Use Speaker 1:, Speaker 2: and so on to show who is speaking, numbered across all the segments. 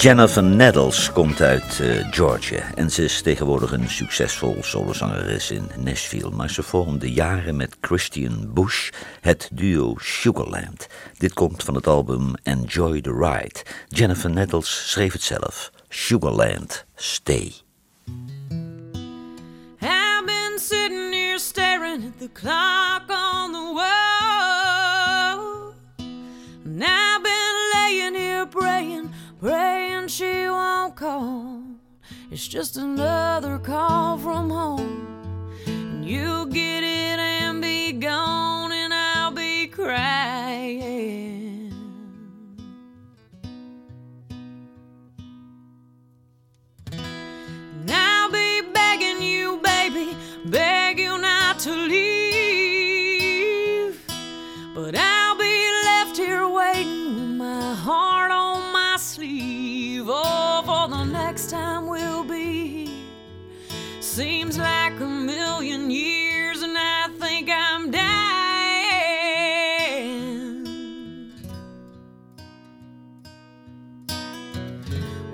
Speaker 1: Jennifer Nettles komt uit uh, Georgia en ze is tegenwoordig een succesvol solozangeres in Nashville. Maar ze vormde jaren met Christian Bush het duo Sugarland. Dit komt van het album Enjoy the Ride. Jennifer Nettles schreef het zelf. Sugarland, stay.
Speaker 2: I've been sitting here staring at the clock on won't. It's just another call from home. And you'll get it and be gone, and I'll be crying. And I'll be begging you, baby, beg you not to leave. Next time we'll be here. Seems like a million years, and I think I'm dying.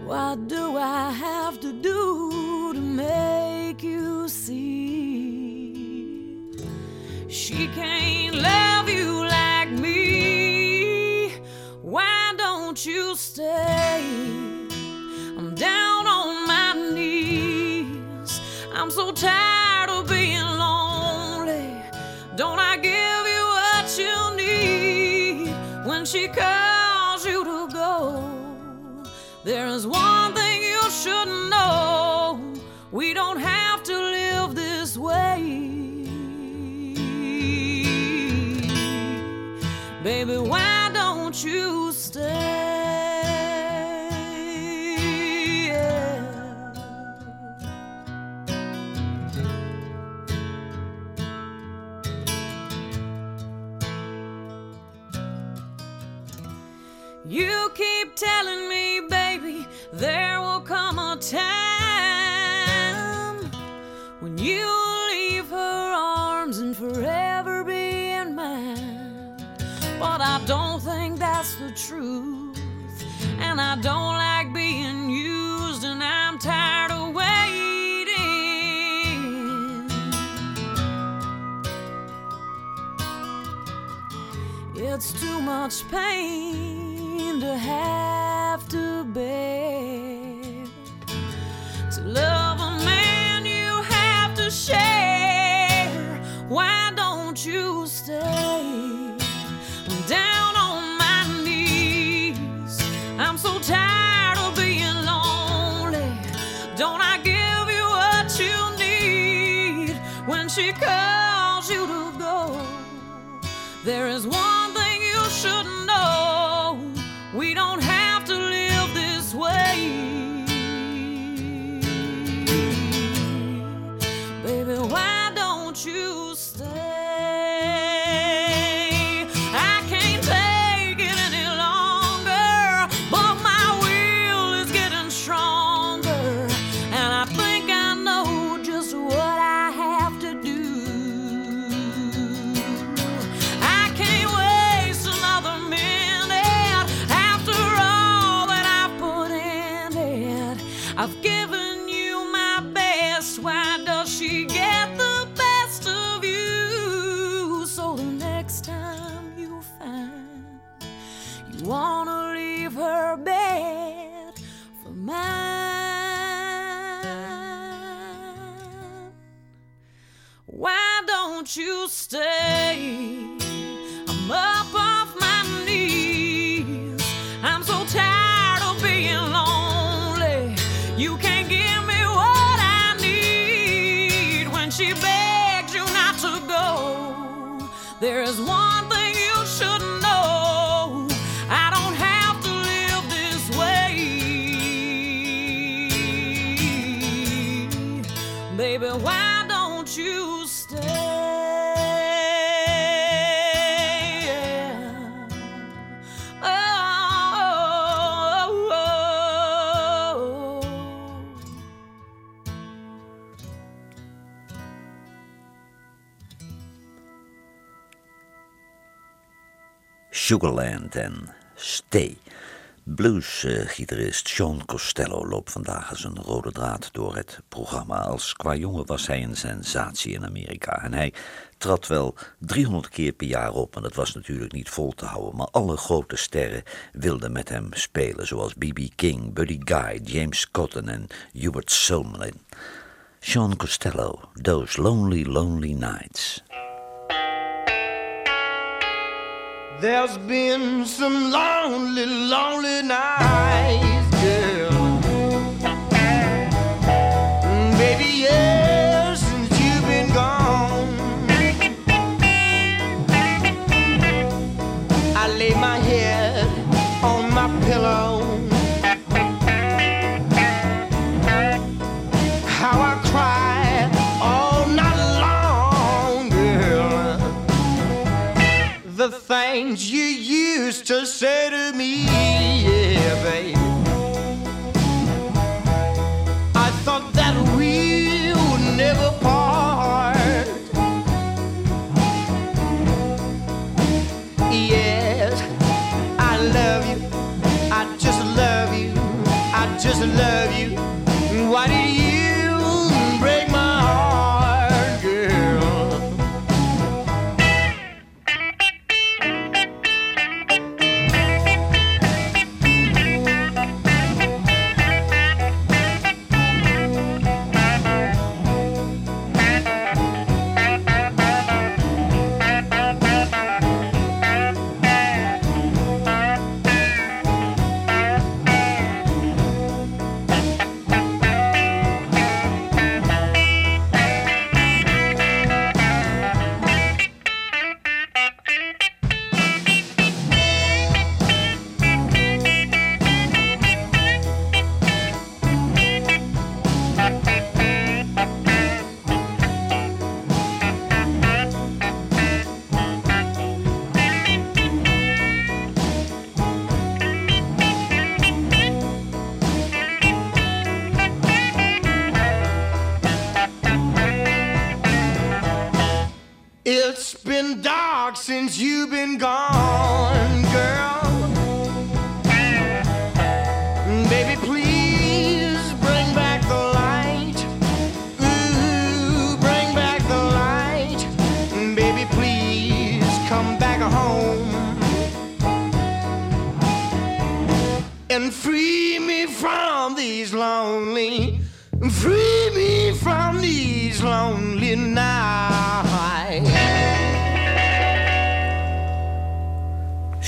Speaker 2: What do I have to do to make you see? She can't love you like me. Why don't you stay? So tired much pain to have to bear. To love a man you have to share. Why don't you stay? I'm down on my knees. I'm so tired of being lonely. Don't I give you what you need when she calls you to go? There is one
Speaker 1: Sugarland en Stay. Bluesgitarist Sean Costello loopt vandaag als een rode draad door het programma. Als qua jongen was hij een sensatie in Amerika. En hij trad wel 300 keer per jaar op. En dat was natuurlijk niet vol te houden. Maar alle grote sterren wilden met hem spelen. Zoals B.B. King, Buddy Guy, James Cotton en Hubert Sumlin. Sean Costello, Those Lonely, Lonely Nights.
Speaker 3: There's been some lonely, lonely nights, things you used to say to me, yeah, baby. I thought that we would never part. Yes, I love you. I just love you. I just love you.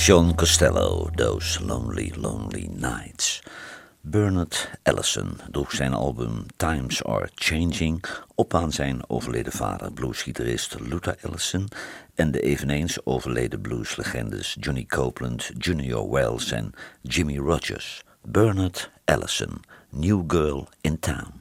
Speaker 1: Sean Costello, Those Lonely, Lonely Nights. Bernard Ellison droeg zijn album Times Are Changing op aan zijn overleden vader, bluesgitarist Luther Ellison, en de eveneens overleden blueslegendes Johnny Copeland, Junior Wells en Jimmy Rogers. Bernard Ellison, New Girl in Town.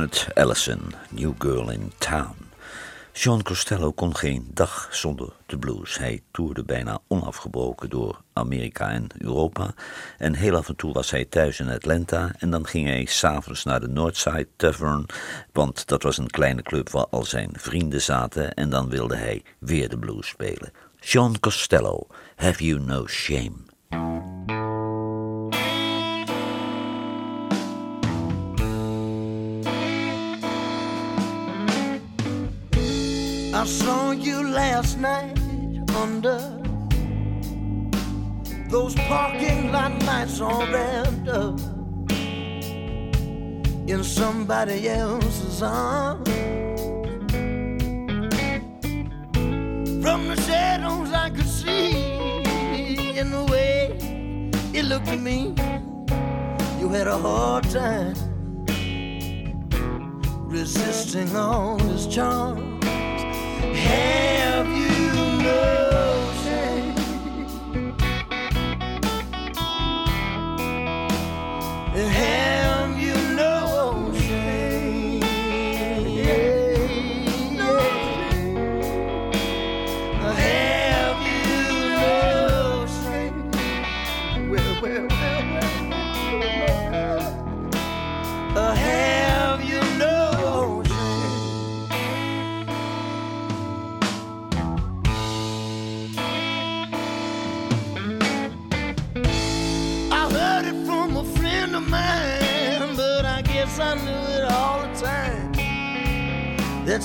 Speaker 1: Bernard Allison, New Girl in Town. John Costello kon geen dag zonder de blues. Hij toerde bijna onafgebroken door Amerika en Europa. En heel af en toe was hij thuis in Atlanta. En dan ging hij s'avonds naar de Northside Tavern. Want dat was een kleine club waar al zijn vrienden zaten. En dan wilde hij weer de blues spelen. John Costello, Have You No Shame?
Speaker 3: I saw you last night under those parking lot lights all wrapped up in somebody else's arms. From the shadows, I could see in the way you looked at me. You had a hard time resisting all his charms. Have you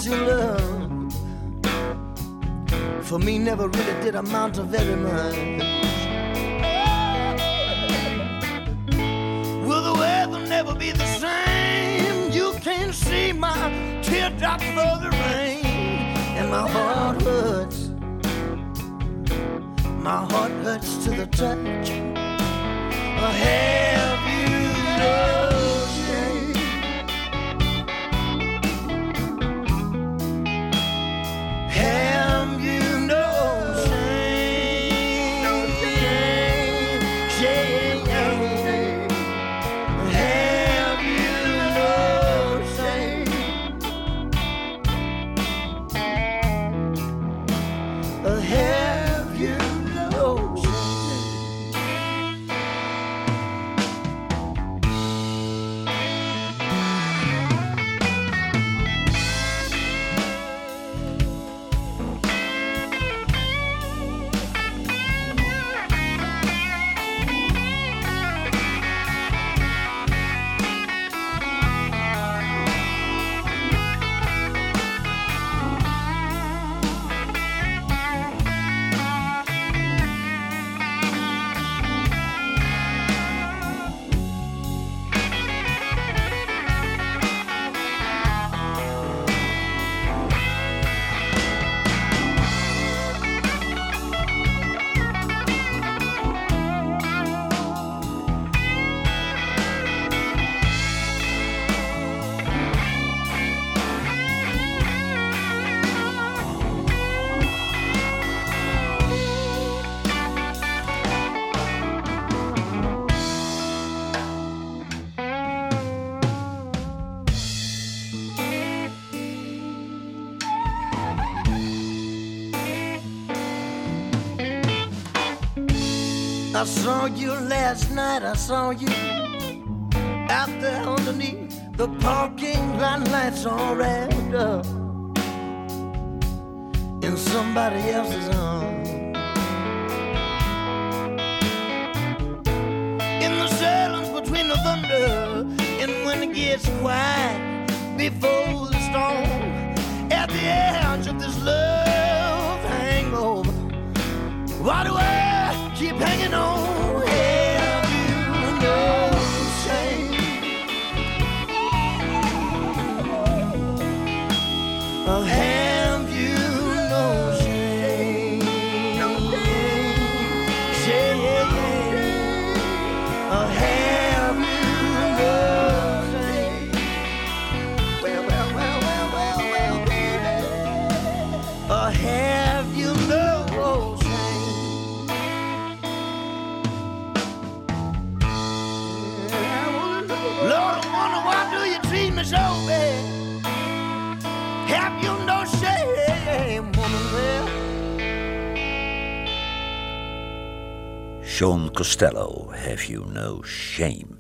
Speaker 3: that love for me never really did amount to very much. Will the weather never be the same? You can see my teardrops for the rain, and my heart hurts. My heart hurts to the touch. Have you no saw you last night, I saw you out there underneath the parking lot lights all wrapped up in somebody else's arms. In the silence between the thunder and when it gets quiet before the storm, at the edge of this love hangover. Why do I keep hanging on?
Speaker 1: Sean Costello, Have You No Shame.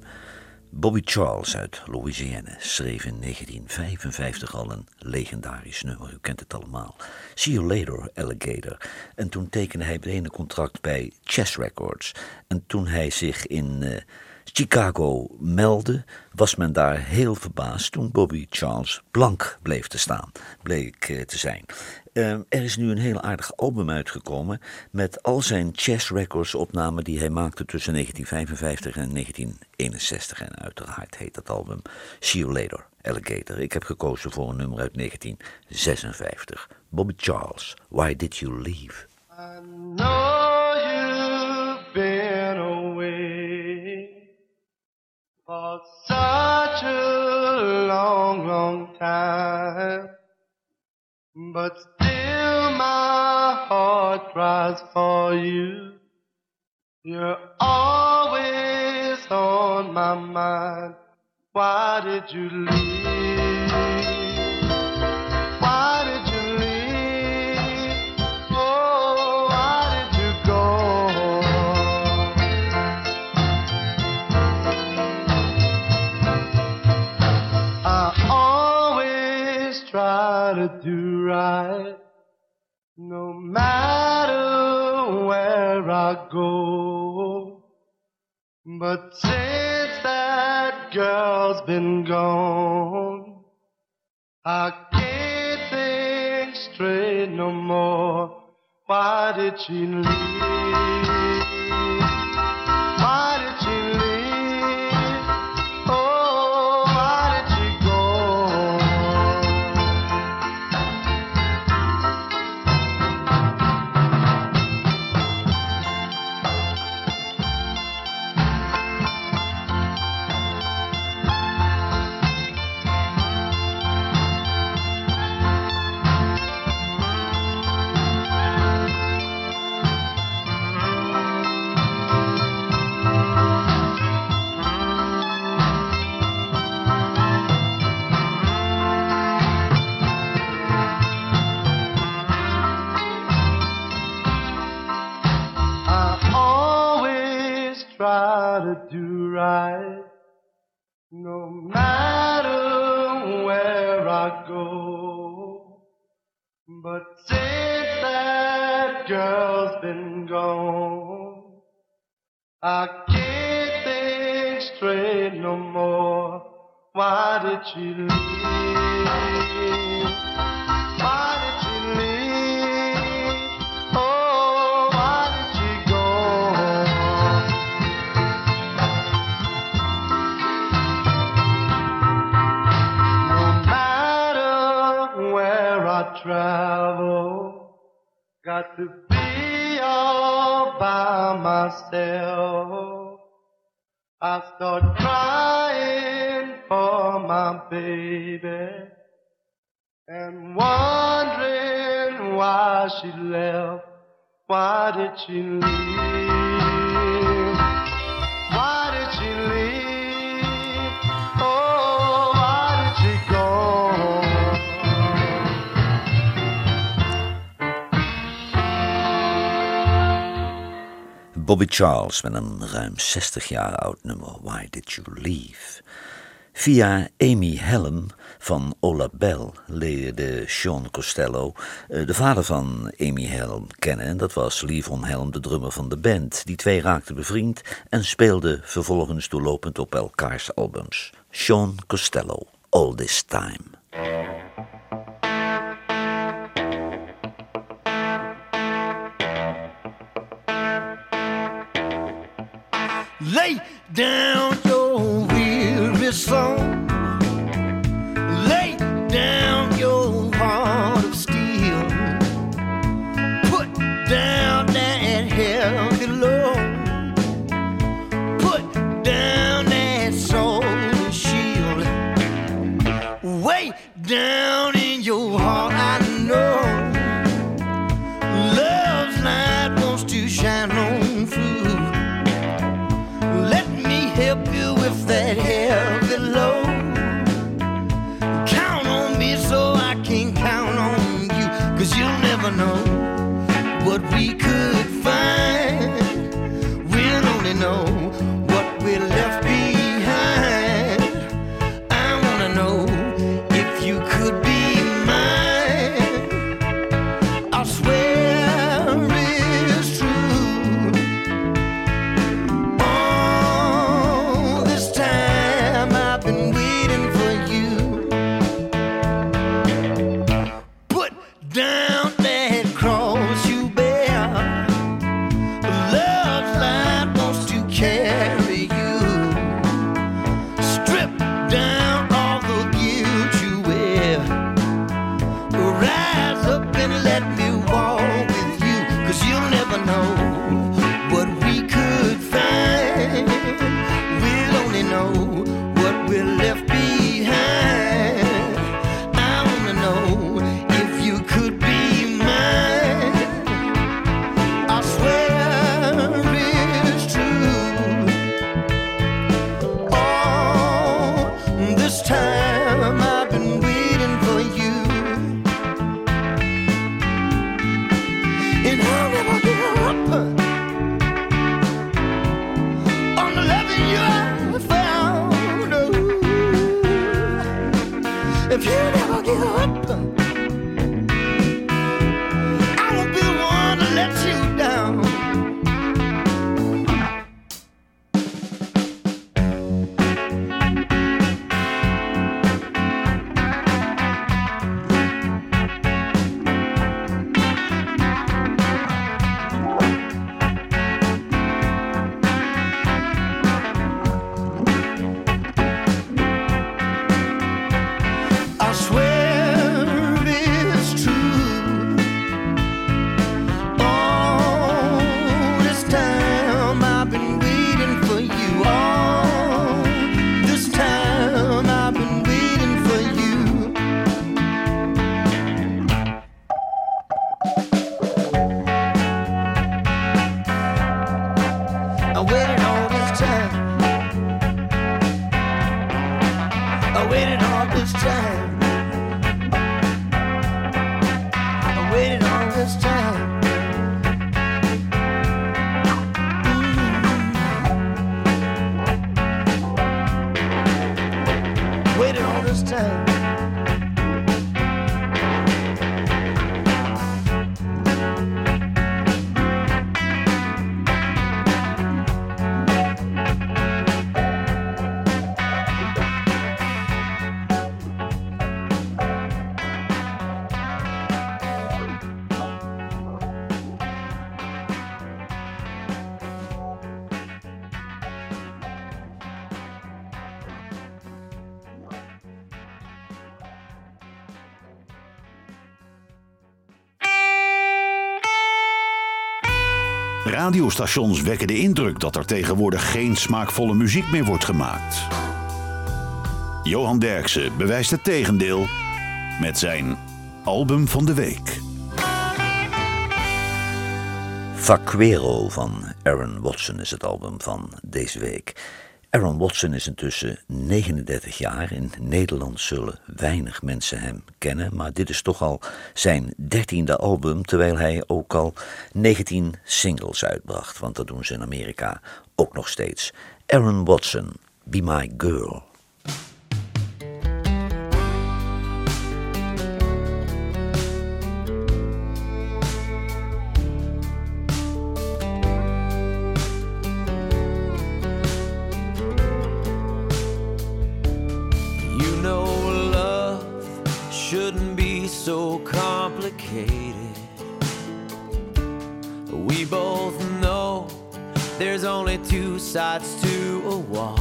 Speaker 1: Bobby Charles uit Louisiana schreef in 1955 al een legendarisch nummer. U kent het allemaal. See You Later, Alligator. En toen tekende hij meteen een contract bij Chess Records. En toen hij zich in eh, Chicago meldde, was men daar heel verbaasd toen Bobby Charles blank bleef te staan, bleek eh, te zijn. Eh, er is nu een heel aardig album uitgekomen met al zijn Chess Records opnamen die hij maakte tussen 1955 en 1961. En uiteraard heet dat album See You Later, Alligator. Ik heb gekozen voor een nummer uit 1956. Bobby Charles, Why Did You Leave?
Speaker 4: I know you've been away for such a long, long time. But still my heart cries for you. You're always on my mind. Why did you leave? No matter where I go. But since that girl's been gone. I can't think straight no more. Why did she leave? Do right, no matter where I go. But since that girl's been gone, I can't think straight no more. Why did she leave? Myself. I start crying for my baby and wondering why she left. Why did she leave?
Speaker 1: Bobby Charles met een ruim 60 jaar oud nummer Why Did You Leave? Via Amy Hellem van Ola Bell leerde Sean Costello eh, de vader van Amy Hellem kennen. En dat was Levon Helm, de drummer van de band. Die twee raakten bevriend en speelden vervolgens doorlopend op elkaars albums. Sean Costello, All This Time.
Speaker 3: Lay down your weary soul. This time.
Speaker 5: Radiostations wekken de indruk dat er tegenwoordig geen smaakvolle muziek meer wordt gemaakt. Johan Derksen bewijst het tegendeel met zijn album van de week.
Speaker 1: Vaquero van Aaron Watson is het album van deze week. Aaron Watson is intussen 39 jaar. In Nederland zullen weinig mensen hem kennen, maar dit is toch al zijn dertiende album, terwijl hij ook al 19 singles uitbracht, want dat doen ze in Amerika ook nog steeds. Aaron Watson, Be My Girl.
Speaker 2: Complicated. We both know there's only two sides to a wall.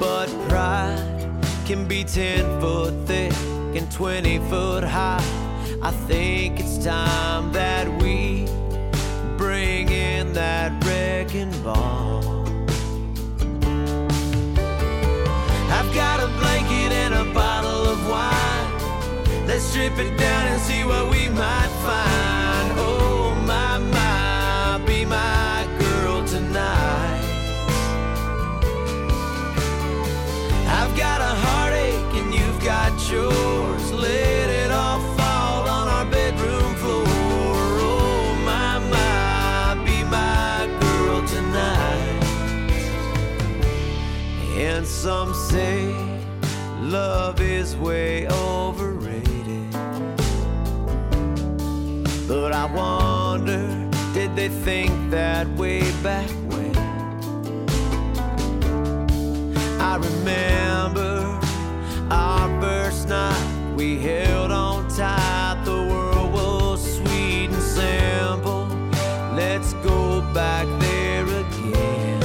Speaker 2: But pride can be 10 foot thick and 20 foot high. I think it's time that we bring in that wrecking ball. Let's strip it down and see what we might find. Oh, my, my, be my girl tonight. I've got a heartache and you've got yours. Let it all fall on our bedroom floor. Oh, my, my, be my girl tonight. And some say love is way overrated. But I wonder, did they think that way back when? I remember our first night, we held on tight. The world was sweet and simple. Let's go back there again.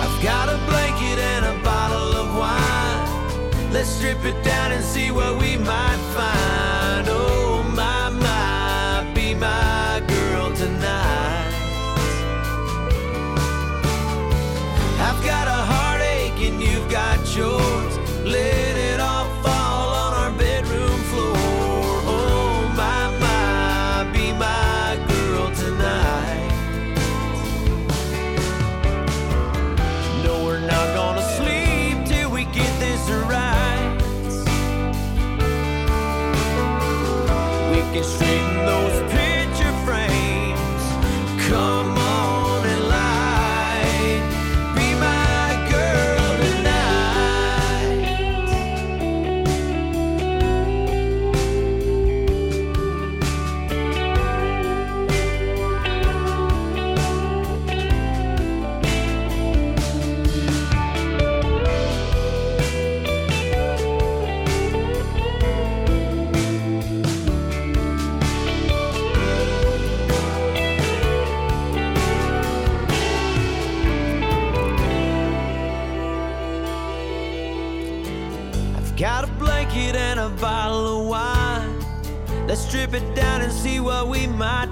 Speaker 2: I've got a blanket and a bottle of wine. Let's strip it down and see what we might see what we might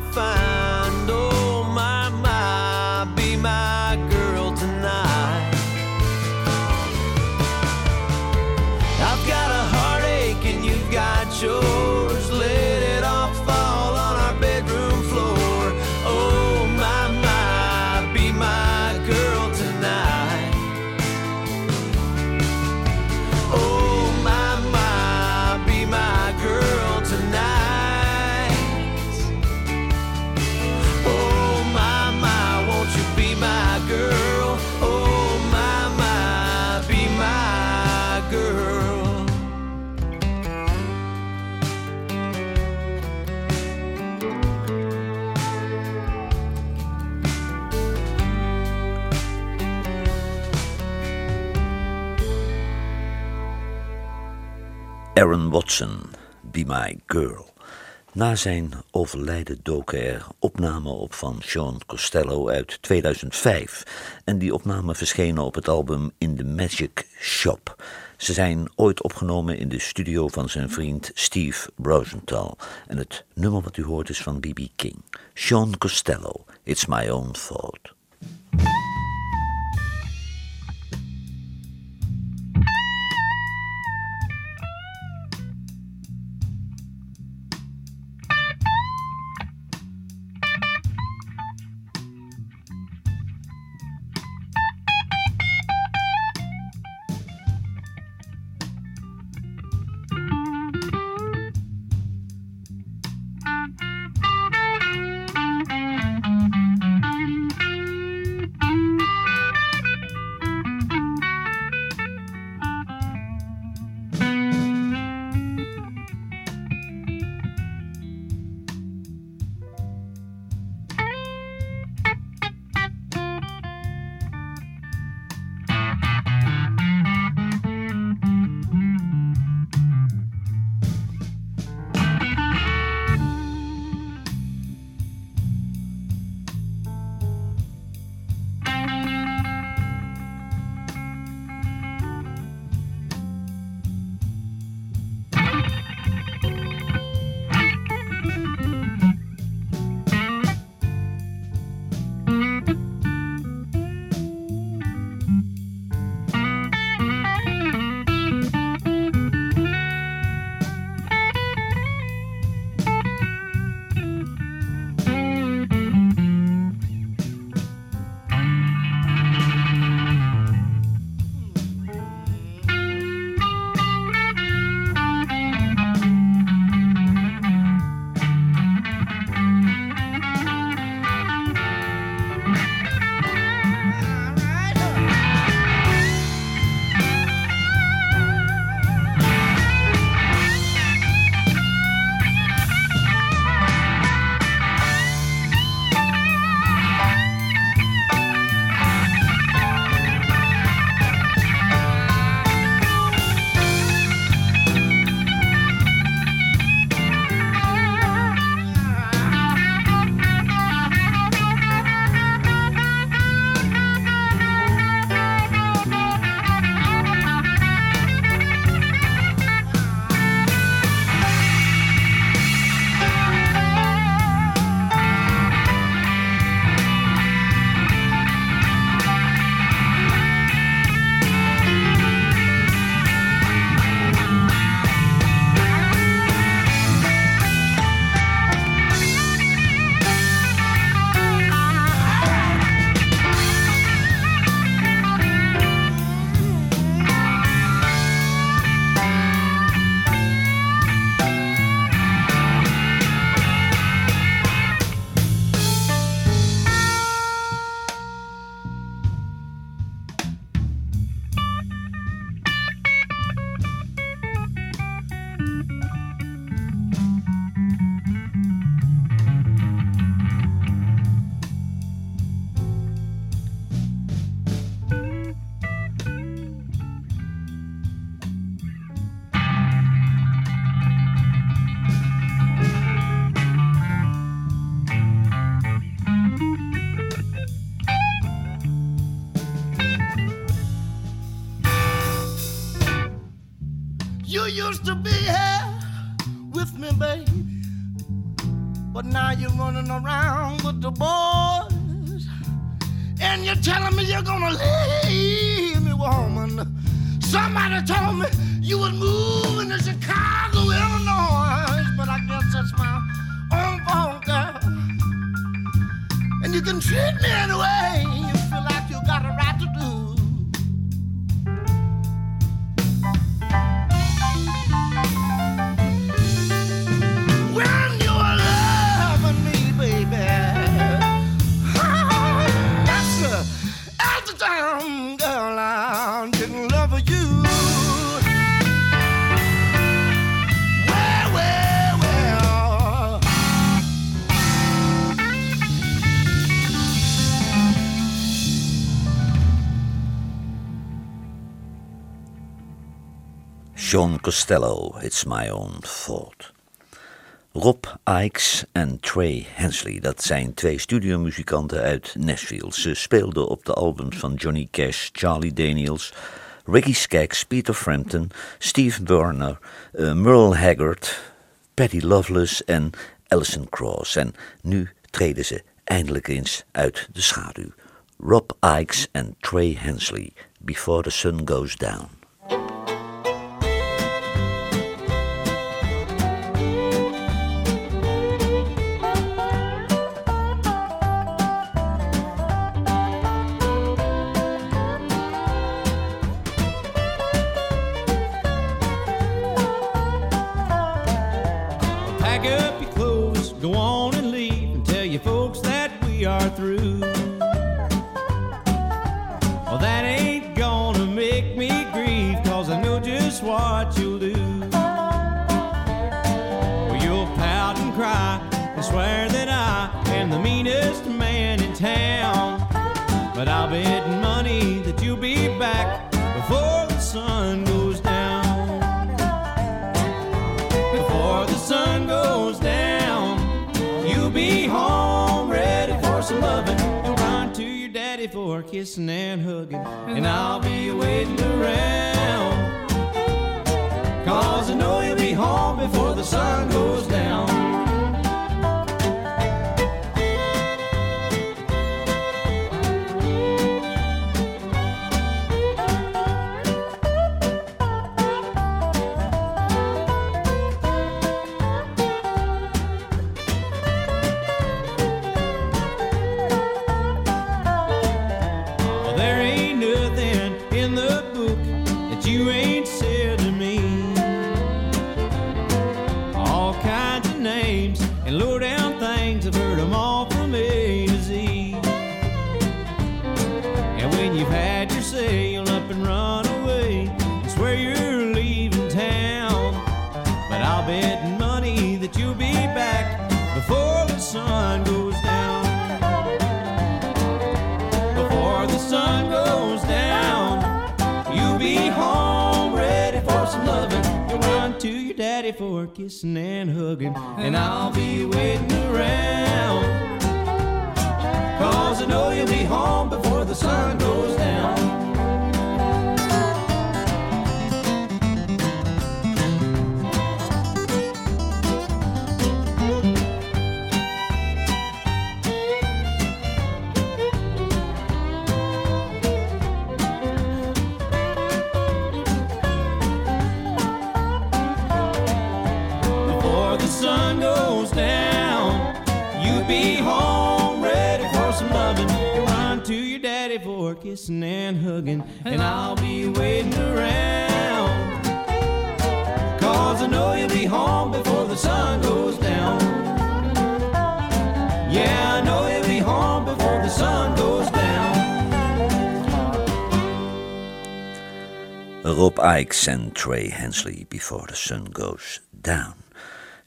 Speaker 1: Aaron Watson, Be My Girl. Na zijn overlijden doken er opnamen op van Sean Costello uit 2005. En die opnamen verschenen op het album In the Magic Shop. Ze zijn ooit opgenomen in de studio van zijn vriend Steve Rosenthal. En het nummer wat u hoort is van B.B. King. Sean Costello, It's My Own Fault.
Speaker 3: You can treat me any
Speaker 1: John Costello, It's My Own Fault. Rob Ikes en Trey Hensley, dat zijn twee studiomuzikanten uit Nashville. Ze speelden op de albums van Johnny Cash, Charlie Daniels, Ricky Skaggs, Peter Frampton, Steve Burner, uh, Merle Haggard, Patty Loveless en Alison Krauss. En nu treden ze eindelijk eens uit de schaduw. Rob Ikes en Trey Hensley, Before the Sun Goes Down.
Speaker 6: Just what you'll do. Well, you'll pout and cry and swear that I am the meanest man in town. But I'll bet money that you'll be back before the sun goes down before the sun goes down. You'll be home ready for some loving. You'll run to your daddy for kissing and hugging. And I'll be waiting around. Cause I know you'll be home before the sun goes down. Kissing and hugging. And I'll be waiting around. Cause I know you'll be home before the sun goes and hugging, and I'll be waiting around. Cause I know you'll be home before the sun goes down. Yeah, I know you'll be home before the sun goes down.
Speaker 1: Rob Ickes en Trey Hensley, Before the Sun Goes Down.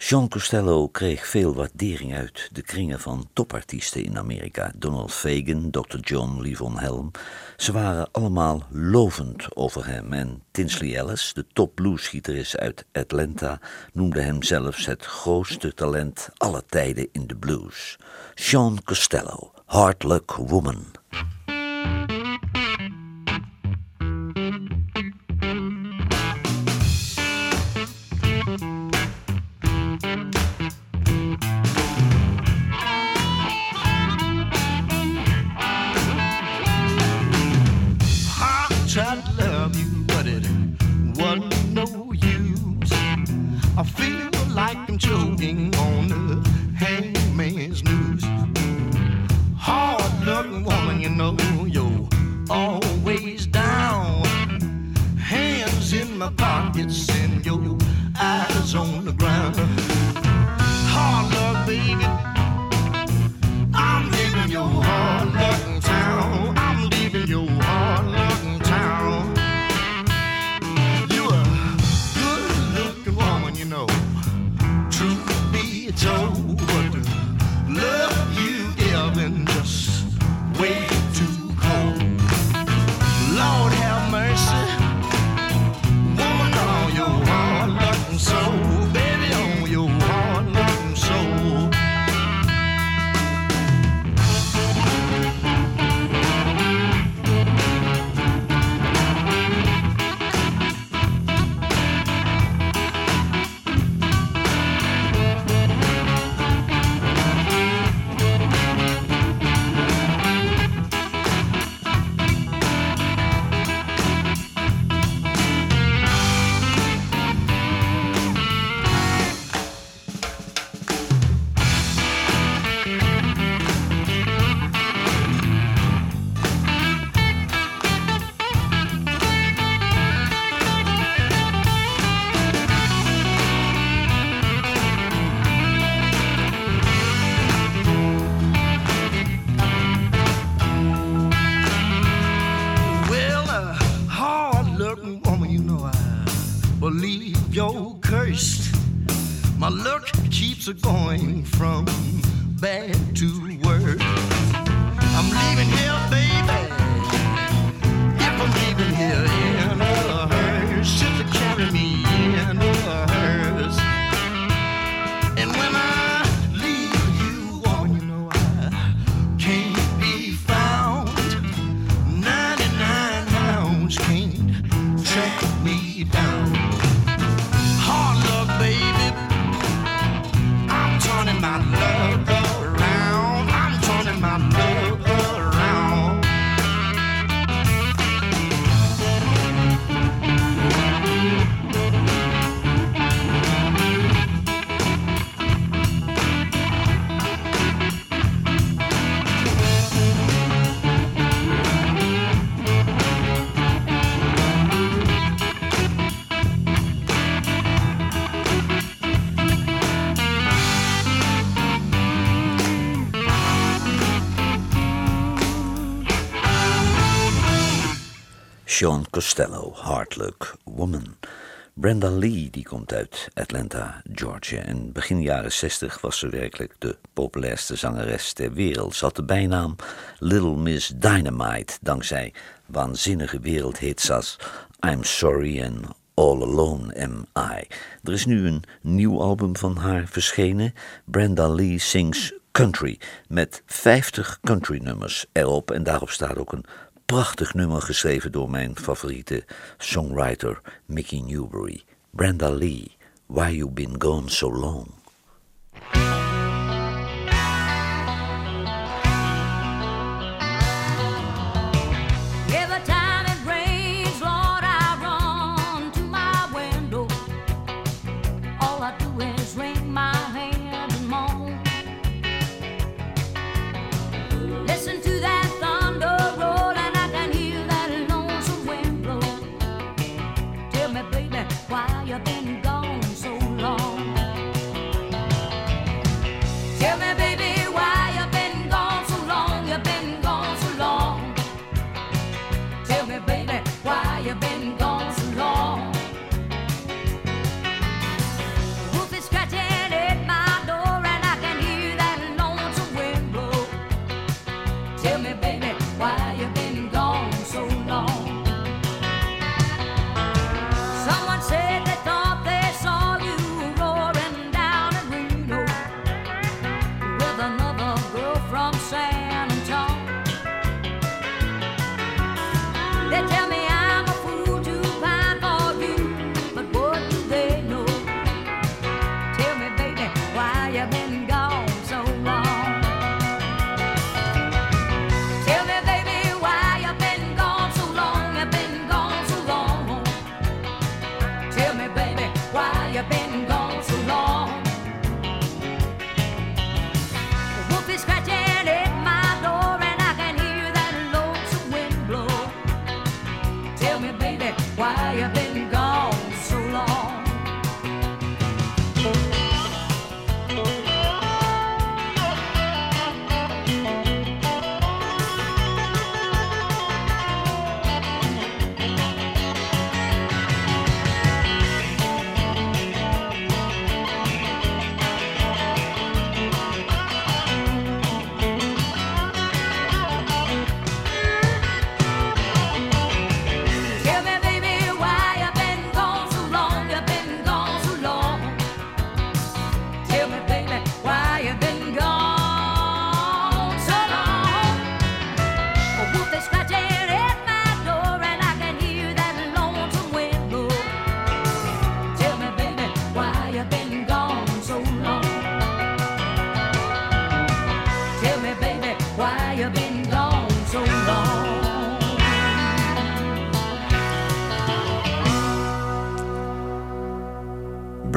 Speaker 1: Jean Costello kreeg veel waardering uit de kringen van topartiesten in Amerika. Donald Fagen, Dr. John, Livon Helm. Ze waren allemaal lovend over hem. En Tinsley Ellis, de top bluesgitarist uit Atlanta, noemde hem zelfs het grootste talent aller tijden in de blues. Jean Costello, Hard Woman.
Speaker 3: On believe you're cursed. My luck keeps going from bad to worse. I'm leaving here, baby.
Speaker 1: John Costello, Hard Woman. Brenda Lee, die komt uit Atlanta, Georgia. En begin jaren 60 was ze werkelijk de populairste zangeres ter wereld. Ze had de bijnaam Little Miss Dynamite, dankzij waanzinnige wereldhits als I'm Sorry en All Alone Am I. Er is nu een nieuw album van haar verschenen, Brenda Lee Sings Country, met 50 country nummers erop. En daarop staat ook een prachtig nummer geschreven door mijn favoriete songwriter Mickey Newbury. Brenda Lee,
Speaker 7: Why You Been Gone So Long.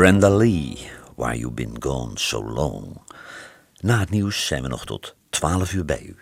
Speaker 1: Brenda Lee, Why You Been Gone So Long. Na het nieuws zijn we nog tot 12 uur bij u.